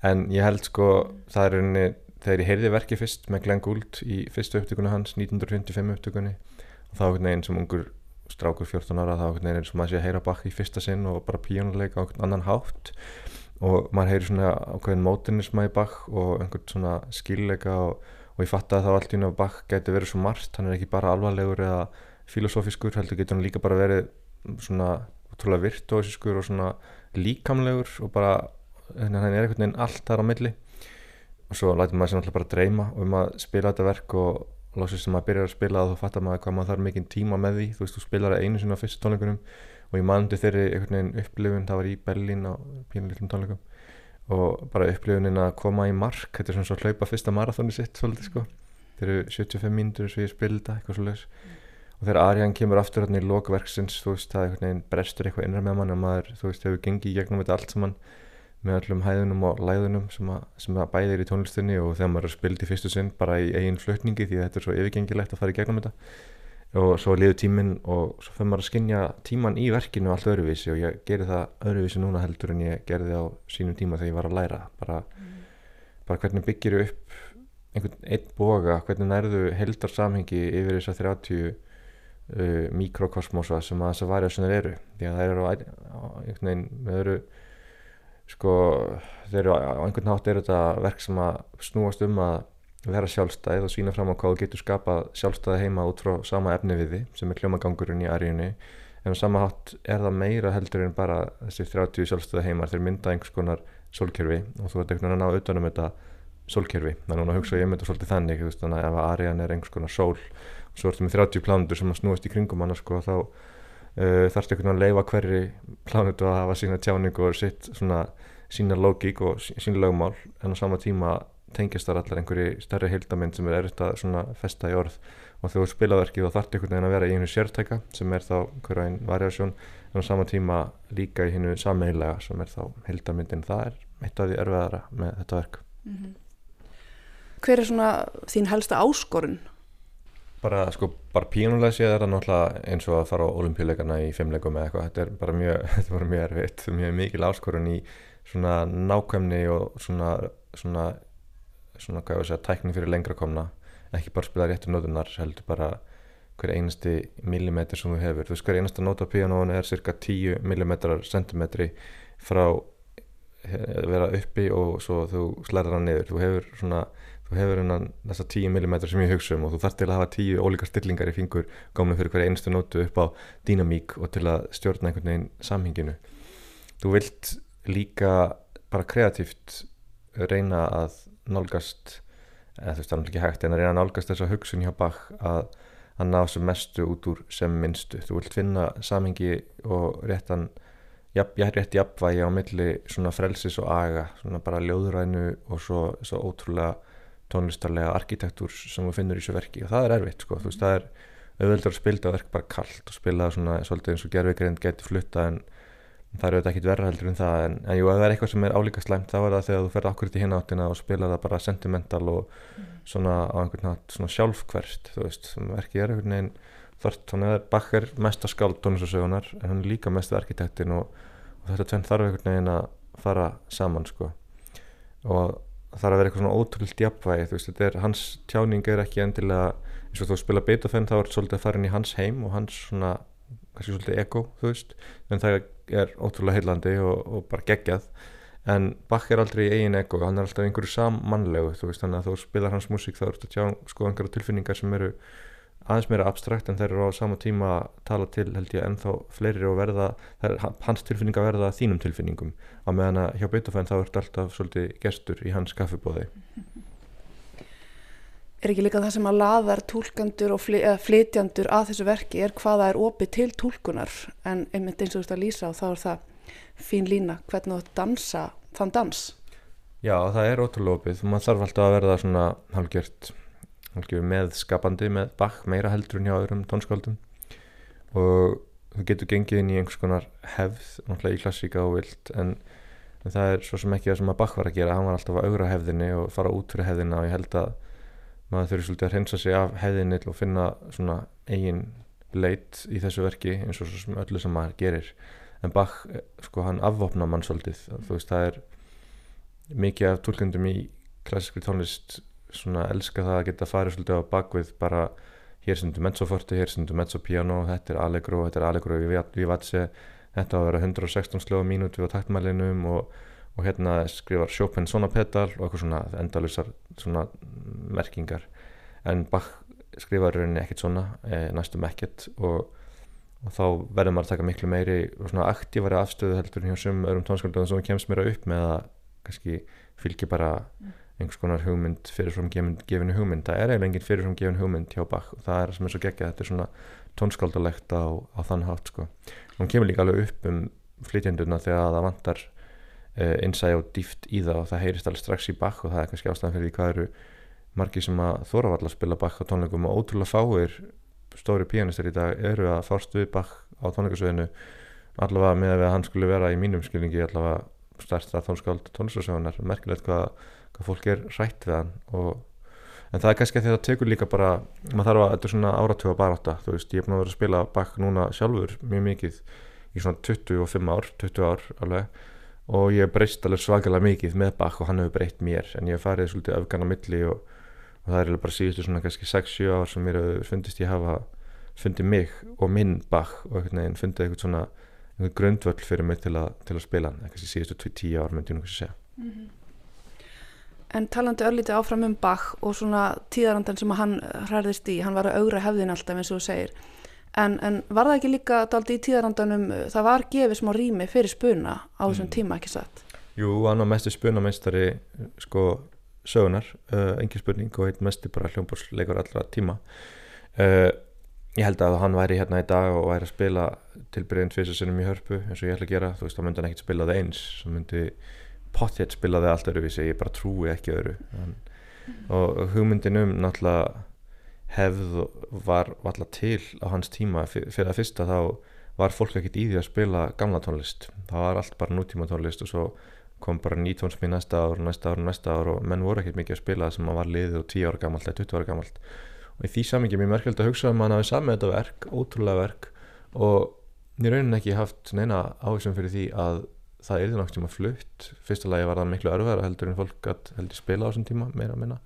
En ég held sko það er einni þegar ég heyrði verkið fyrst með Glenn Gould í fyrstu upptökunu hans 1955 upptökunni og þá einhvern veginn sem ungur strákur 14 ára þá er eins og maður sé að heyra bakk í fyrsta sinn og bara píjónuleika á annan hátt og maður heyri svona ákveðin mótinisma í bakk og einhvern svona skilleika og, og ég fatt að þá allt í unna bakk geti verið svo margt, hann er ekki bara alvarlegur eða filosófiskur, heldur getur hann líka bara verið svona útrúlega virtuósiskur og svona líkamlegur og bara, hann er einhvern veginn allt þar á milli. Og svo lætir maður sér náttúrulega bara að dreyma um að spila þetta verk og lóksist sem maður byrjar að spila þá fattar maður hvað maður þarf mikinn tíma með því. Þú veist, þú spilar það einu sinna á fyrstu tónleikunum og ég mandi þeirri einhvern veginn upplifun það var í Berlín á pínulítlum tónleikum. Og bara upplifunin að koma í mark þetta er svona svo hlaupa fyrsta marathóni sitt svolítið sko, þeir eru 75 mínútur sem ég spilda, eitthvað svolítið og þegar Arjan kemur aftur hérna í lokverksins þú veist, það er einhvern veginn brestur eitthvað innra með mann og maður, þú veist, hefur gengið í gegnum þetta allt saman með öllum hæðunum og læðunum sem að, sem að bæðir í tónlistinni og þegar maður er spild í fyrstu sinn bara í eigin flutningi því að þetta er svo yfirgengilegt að fara í gegnum þetta og svo liður tíminn og svo fyrir maður að skinja tíman í verkinu allt öðruvísi og ég gerir það öðruvísi núna heldur en ég gerði á sínum tíma þegar ég var að læra bara, mm. bara hvernig byggir ég upp einhvern einn boga, hvernig nærðu heldar samhengi yfir þess að 30 uh, mikrokosmosa sem að þess að varja svona eru því að það eru á einhvern veginn með öðru sko þeir eru á einhvern nátt er þetta verk sem að snúast um að vera sjálfstæð og sína fram á hvað þú getur skapað sjálfstæði heima út frá sama efni við þið sem er kljómagangurinn í aríunni. En á sama hátt er það meira heldur en bara þessir 30 sjálfstæði heimar þeir mynda einhvers konar sólkerfi og þú ert einhvern veginn að ná auðvitað um þetta sólkerfi. Þannig að hugsa ég um þetta svolítið þannig veist, þannig að ef arían er einhvers konar sól og svo ertu með 30 plándur sem að snúast í kringum hann sko, þá uh, þarfst einhvern veginn að leifa hverri plánutu að hafa sína tjáningu og svona sína lógík og sína lögmál. En á sama tíma tengjast þar allar einhverju stærri heildamind sem er erriðt að svona festa í orð. Og þegar þú spilaverkið þá þarf einhvern veginn að vera í einu sértæka sem er þá hverja einn variasjón en á sama tíma líka í hennu sammehilega sem er þá heildamindin það er eitt af því erfiðara með þetta verk. Mm -hmm. Hver er svona þín helsta áskorun? Bara sko, bara pínulega séð er það náttúrulega eins og að fara á olimpíuleikana í fimmleikum eða eitthvað, þetta er bara mjög þetta bara mjög erfitt, mjög mikil áskorun í svona nákvæmni og svona svona, svona hvað ég að segja, tækning fyrir lengra komna. Ekki bara spila réttur nótunar heldur bara hver einasti millimetr sem þú hefur, þú veist hver einasta nót á píanónu er cirka 10 millimetrar centimetri frá eh, vera uppi og svo þú slæðar hann niður, þú hefur svona þú hefur hennan þessa 10 mm sem ég hugsa um og þú þarf til að hafa 10 ólíkar stillingar í fingur gámið fyrir hverja einstu nótu upp á dýnamík og til að stjórna einhvern veginn samhenginu. Þú vilt líka bara kreatíft reyna að nálgast eða þú veist það er ekki hægt en að reyna að nálgast þessa hugsun hjá Bach að, að ná sem mestu út úr sem minnstu. Þú vilt finna samhengi og réttan jafn, rétt jafnvægi á milli svona frelsis og aga svona bara ljóðrænu og svo, svo ótrúlega tónlistarlega arkitektúr sem þú finnur í þessu verki. Og það er erfitt sko, þú veist það er auðvöldur að spila það verk bara kallt og spila svona svolítið eins og gerðvigrind geti flutta en það er auðvitað ekkit verra heldur en það en, en jú, ef það er eitthvað sem er álíka slæmt þá er það þegar þú ferð akkurat í hináttina og spila það bara sentimental og svona á einhvern nátt svona sjálfkverst þú veist, sem verki er einhvern veginn þart, þannig að Bach er mest að skáld tónlistasögunar en hann er líka mest arkitektin og, og þetta tvenn þarf einhvern veginn að fara saman sko. Og það er að vera eitthvað svona ótrúld jafnvægi þú veist, þetta er, hans tjáning er ekki endilega eins og þú spila Beethoven þá er þetta svolítið að fara inn í hans heim og hans svona, kannski svolítið ego, þú veist. En það er ótrúlega heillandi og, og bara geggjað en Bach er aldrei í eigin ego, hann er alltaf einhverju sammannlegu, þú veist, þannig að þú spilar hans músík þá er þetta tjá, sko, einhverju tilfinningar sem eru aðeins meira abstrakt en þeir eru á sama tíma að tala til held ég ennþá fleiri og verða, er, hans tilfinning að verða þínum tilfinningum, á meðan að hjá Beethoven þá ert alltaf svolítið gestur í hans kaffibóði Er ekki líka það sem að laðar tólkandur og flytjandur að þessu verki er hvaða er opið til tólkunar en einmitt eins og þú veist að lýsa og þá er það fín lína hvernig þú dansa þann dans. Já, það er ótrúlega opið, maður þarf alltaf að verða svona halgjört með skapandi með bakk meira heldur en hjá öðrum tónskáldum. Og þú getur gengið inn í einhvers konar hefð, náttúrulega í klassíka og vilt en, það er svo sem ekki það sem að bakk var að gera, hann var alltaf að augra hefðinni og fara út fyrir hefðina og ég held að maður þurfi svolítið að hreinsa sig af hefðinni og finna svona eigin leit í þessu verki eins og sem öllu sem maður gerir. En bakk, sko hann afvopna mann svolítið, þú veist það er mikið af tólkundum í klassískri tónlist svona elska það að geta farið svolítið á bakvið bara hér stundu mezzoforti, hér stundu mezzopiano þetta er allegro, þetta er allegro vivace þetta á að vera 116 slöga mínúti á taktmælinum og, og hérna skrifar Chopin svona pedal og eitthvað svona endalusar svona merkingar. En Bach skrifar rauninni ekkert svona e, næstum ekkert og, og þá verður maður að taka miklu meiri og svona aktívari afstöðu heldur hjá sum öðrum tónskaldum sem kemst mér upp með að kannski fylgja bara einhvers konar hugmynd fyrirfram gefinu hugmynd. Það er eiginlega engin fyrirfram gefinu hugmynd hjá Bach og það er sem er svo geggja, þetta er svona tónskaldalegt á, á þann hátt sko. hún kemur líka alveg upp um flytjanduna þegar það vantar uh, innsæg og dýft í það og það heyrist alveg strax í Bach og það er kannski ástæðan fyrir því hvað eru margi sem að þóra valla að spila Bach á tónleikum og ótrúlega fáir stóri pianistar í dag eru að fárst við Bach á tónleikasöðinu allavega með að hann skulle vera í mínum skilningi allavega stærsta tónskáld tónlistasögunar merkilegt hvað, hvað fólk er rætt við hann og, en það er kannski að þetta tekur líka bara maður þarf að, þetta er svona áratöga baráta þú veist, ég er búin að vera að spila Bach núna sjálfur mjög mikið í svona 25 ár 20 ár alveg og ég hef breyst alveg svakalega mikið með Bach og hann hefur breytt mér. En ég hef farið svolítið öfgan á milli og, og það er bara síðustu svona kannski 6-7 ár sem mér hefur fundist ég hafa fundið mig og minn Bach og einhvern veginn fundið eitthvað svona einhvern grundvöld fyrir mig til, a, til að spila hann. Sem síðustu 10 ár myndi ég kannski segja. Mm -hmm. En talandi örlítið áfram um Bach og svona tíðarandan sem hann hræðist í, hann var að augra hefðin alltaf eins og þú segir en, en var það ekki líka daldi í tíðarandanum það var gefið smá rými fyrir spuna á þessum mm. tíma ekki satt? Jú, hann var mestu spunameistari sko sögunar, uh, engin spurning og eitt mestu bara hljómbórsleikur allra tíma uh, ég held að hann væri hérna í dag og væri að spila tilbyrjun tviðsessunum í hörpu eins og ég ætla að gera, þú veist, þá myndi hann ekkert spila það eins þá myndi potthjett spila það allt öruvísi, ég bara trúi ekki öru en, og hugmyndin um náttúrulega hefð var alltaf til á hans tíma. Fyrir að fyrsta þá var fólk ekkert í því að spila gamla tónlist. Það var allt bara nútíma tónlist og svo kom bara nýtónsmi næsta ár, næsta ár, næsta ár og menn voru ekkert mikið að spila það sem var liðið og 10 ára gammalt eða 20 ára gammalt og í því samingi mér merkjöld að hugsa að hann hafi samið þetta verk, ótrúlega verk og ég raunin ekki haft neina áhersum fyrir því að það er náttúrulega flutt. Fyrsta lagi var það miklu örfæra heldur en fólk heldur spila á þessum tíma meira að minna.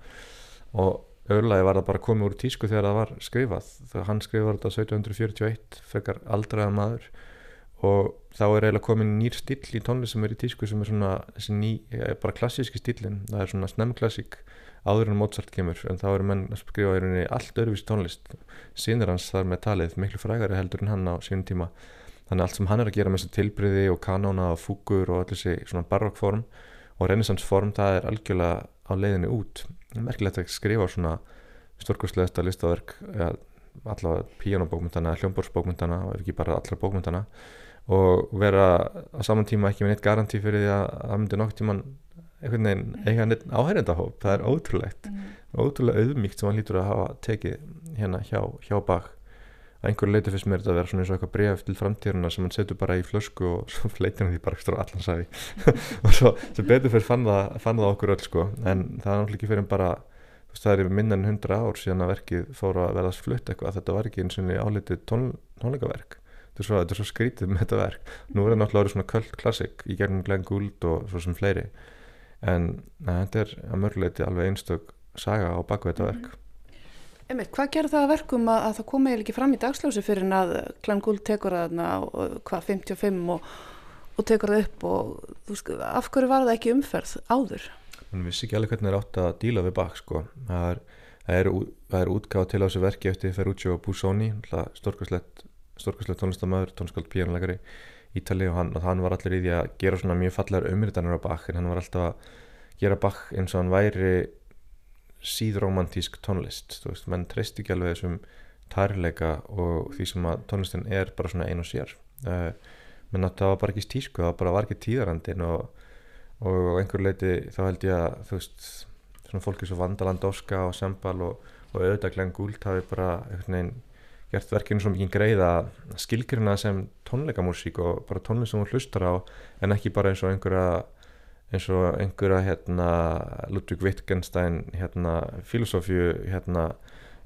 Og öðrulagi var það bara komið úr tísku þegar það var skrifað. Þegar hann skrifað þetta 1741 fekar aldraða maður. Og þá er eiginlega komin nýr still í tónlist sem er í tísku sem er svona ný, bara klassíski stillin það er svona snemklassík áður en Mozart kemur. En þá eru menn að skrifa í rauninni allt öðruvís tónlist. Sínir hans þar með talið miklu frægari heldur en hann á sínum tíma. Þannig allt sem hann er að gera með þessi tilbriði og kanóna og fúkur og allir þessi svona barokkform og renaissansform það er algjörlega á leiðinni út merkilegt að skrifa svona stórkustlegasta listaverk allavega píjónabókmyndana, hljómbórsbókmyndana og ekki bara allra bókmyndana og vera á saman tíma ekki með neitt garanti fyrir því að það myndi nokk tíman einhvern veginn eiga neitt áhærendahóp það er ótrúlegt. Mm. ótrúlega auðmíkt sem hann lítur að hafa tekið hérna hjá, hjá bak að einhverju leiti fyrst mér þetta að vera svona eins og eitthvað breyf til framtíðurna sem hann setur bara í flösku og svo leitir hann því bara ekstra allan sæði. Og svo, svo betur fyrir fann það, fann það okkur öll sko. En það er náttúrulega ekki fyrir bara það er yfir minna en hundra ár síðan að verkið fór að verðast flutt eitthvað. Þetta var ekki eins og álitið tón, tónleikaverk. Þetta er svo, svo skrítið með þetta verk. Nú er það náttúrulega svona köld klassik í gegnum Glenn Gould og svo sem fleiri. En þetta er að mörguleiti alveg einstök saga á baku þetta verk. mhm. Emil, hvað gerð það að verkum að, að það kom eiginlega ekki fram í dagsljósi fyrir en að Gould tekur það hvað 55 og, og tekur það upp og þú veist, af hverju var það ekki umferð áður? Hún vissi ekki alveg hvernig það er átt að díla við bak sko, það er, er, er útgáð til á þessu verki eftir Ferruccio Busoni stórkvæslegt tónlistamöður, tónskald píjónleikari Ítali og hann, og hann var allir í því að gera svona mjög fallegar umritanar á Bach en hann var alltaf að gera Bach eins og hann væri síðromantísk tónlist. Þú veist, menn treyst ekki alveg þessum tærleika og því sem að tónlistin er bara svona ein og sér. Uh, menn það var bara ekki stísku, það bara var ekki tíðarandin og, og einhver leiti þá held ég að þú veist, svona fólki svo Vandalandóska og Sembal og, og auðvitað Gould hafi bara einhvern veginn gert verkinu svo mikið greið að skilgjurna sem tónleikamúsík og bara tónleik sem hún hlustar á en ekki bara eins og einhverja eins og einhverja hérna Ludwig Wittgenstein hérna filosófju hérna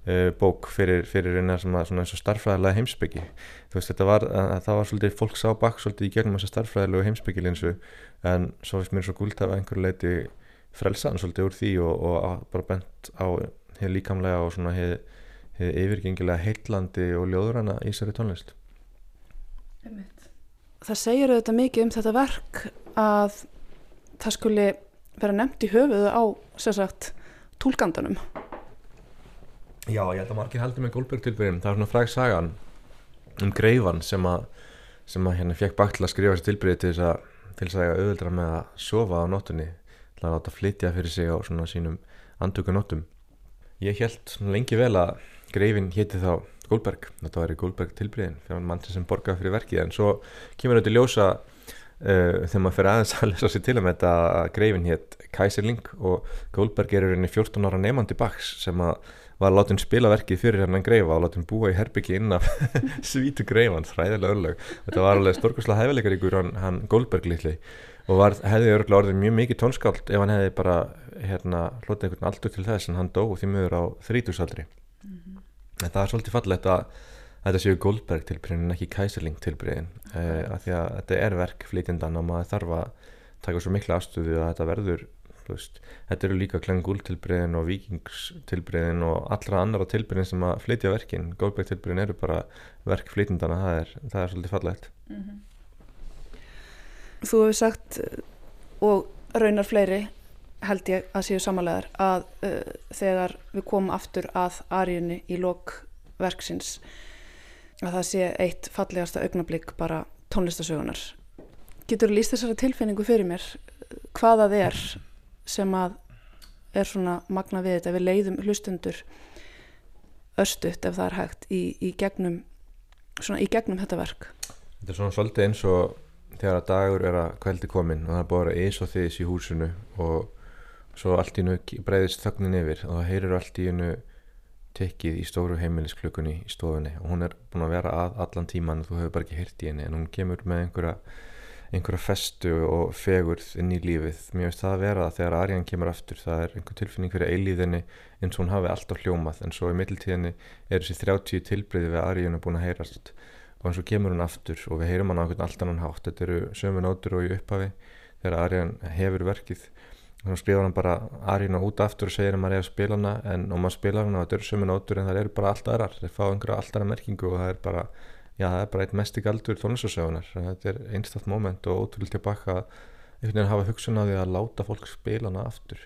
uh, bók fyrir, fyrir einhverja sem að eins og starfræðilega heimsbyggi veist var, það var svolítið fólk sá bakk svolítið í gegnum þessa starfræðilegu heimsbyggilinsu en svo finnst mér svo guld af einhverju leiti frelsaðan svolítið úr því og, og bara bent á hér líkamlega og svona hér yfirgengilega heitlandi og ljóðurana í sér í tónlist Það segir auðvitað mikið um þetta verk að það skuli vera nefnt í höfuðu á sérsagt tólkandanum Já, ég held að margir heldur með Goldberg tilbyrjum það er svona fræg sagan um greifan sem að, sem að hérna fekk bakt til að skrifa sér tilbyrji til þess að til þess að ég auðvildra með að sofa á nóttunni. Til að láta flytja fyrir sig á svona sínum andökunóttum Ég held lengi vel að greifin hétti þá Goldberg, þetta var í Goldberg tilbríðin fyrir mann sem borgaði fyrir verkið. En svo kemur þetta ljósa uh, þegar maður fyrir aðeins að lesa sér til um þetta að greifin hétt Kaiserling og Goldberg er í 14 ára nefandi baks sem að var að láta henn spila verkið fyrir hennan greifa og láta henn búa í herbyggi inn af svítu greifan, þræðilega örlög þetta var alveg storkuslega hæfileikar ykkur hann, hann Goldberg litli og var, hefði örgulega orðið mjög mikið tónskáld ef hann hefði bara hérna, hlotið einhvern aldur til þess en hann dó því mögur á þrítúsaldri mm -hmm. en það er svolítið fallegt að þetta séu Goldberg tilbyrjun en ekki Kaiserling tilbyrjun eh, af því að þetta er verk flytjendan og maður þarf að taka svo mikla afstöðu að þetta verður veist, þetta eru líka Klengúl tilbyrjun og Vikings tilbyrjun og allra annara tilbyrjun sem að flytja verkin. Goldberg tilbyrjun eru bara verk flytjendana það er, það er svolítið fallegt. Mm -hmm. Þú hefur sagt og raunar fleiri held ég að séu samanlegar að uh, þegar við komum aftur að aríunni í lokverksins að það sé eitt fallegasta augnablík bara tónlistasögunar. Getur líst þessara tilfinningu fyrir mér hvað það er sem að er svona magna við þetta við leiðum hlustundur östutt ef það er hægt í, í gegnum svona í gegnum þetta verk. Þetta er svona svolítið eins og þegar að dagur er að kveldi komin og það er bara eins og þess í húsinu og svo allt í hennu breyðist þögnin yfir og það heyrir allt í hennu tekkið í stóru heimilisklökunni í stofunni. Og hún er búin að vera að allan tíman og þú hefur bara ekki hirt í henni en hún kemur með einhverja, einhverja festu og fegurð inn í lífið. Mér veist það að vera að þegar Arjan kemur aftur það er einhver tilfinning fyrir eilíðinni eins og hún hafi alltaf hljómað en svo í mittiltíðinni er þessi 30 tilbreyði við Arjanu búin að heyrast. Og eins og kemur hún aftur og við heyrum hann á einhvern allt annan hátt. Þetta eru sömu nótur og í upphafi þegar Arjan hefur verkið þannig að skrifa hann bara arína út aftur og segir að maður er að spila hana en og maður spila hana og þetta eru sömu nótur en það eru bara allt aðrar, þeir fá einhverja allt aðra merkingu og það er bara, já það er bara eitt mest ekki aldur tónlistasögunar, þetta er einstaktt moment og ótrúlega tilbaka einhvern veginn hafa hugsun á því að láta fólk spila hana aftur,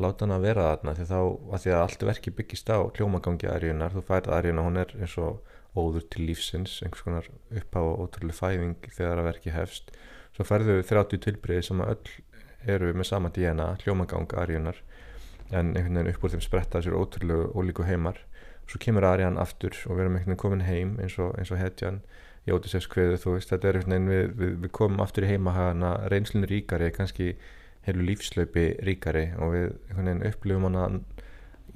láta hana vera þarna því þá, að því að allt verki byggist á hljómagangi aríunar, þú færð aríuna hún er eins og óður til lífsins einhvers konar uppá ótrúlega fæðing þegar að verki hefst. Svo færðu 30 tilbriði sem að öll eru með sama DNA, hljómagang Arjunar en einhvern veginn upp úr þeim spretta sér ótrúlegu ólíku heimar svo kemur Arjan aftur og við erum einhvern veginn komin heim eins og, og hetjan í Ótisefs kveðu þú veist, þetta er einhvern veginn við, við, við komum aftur í heimahagana reynslun ríkari, kannski heilu lífslaupi ríkari og við einhvern veginn upplifum hana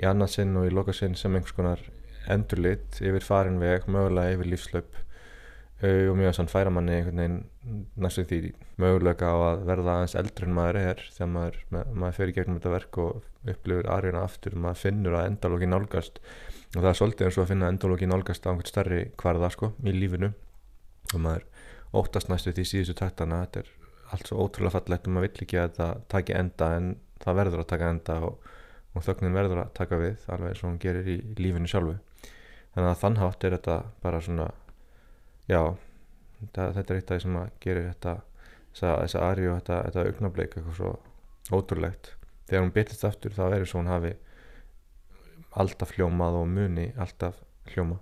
í annarsinn og í lokasinn sem einhvers konar endurlit yfir farinveg, mögulega yfir lífslaup og mjög sann færa manni einhvern veginn næstu því mögulega á að verða aðeins eldri en maður er þegar maður, maður í gegnum þetta verk og upplifur aðriðna aftur. Maður finnur að endalóki nálgast og það er svolítið eins og að finna endalóki nálgast á einhvern starri hvarða sko í lífinu. Og maður óttast næstu því síðustu taktana. Þetta er allt svo ótrúlega fallegt og maður vill ekki að það taki enda en það verður að taka enda og, og þögnin verður að taka við alveg eins og hún gerir í lífinu sjálfu. Þannig að þannhátt er þetta bara svona já, þetta, þetta er eitt af því sem að gera þetta þess að Ari og þetta, þetta augnableik eitthvað svo ótrúlegt. Þegar hún byrjast aftur þá er þess að hún hafi alltaf hljómað og muni alltaf hljóma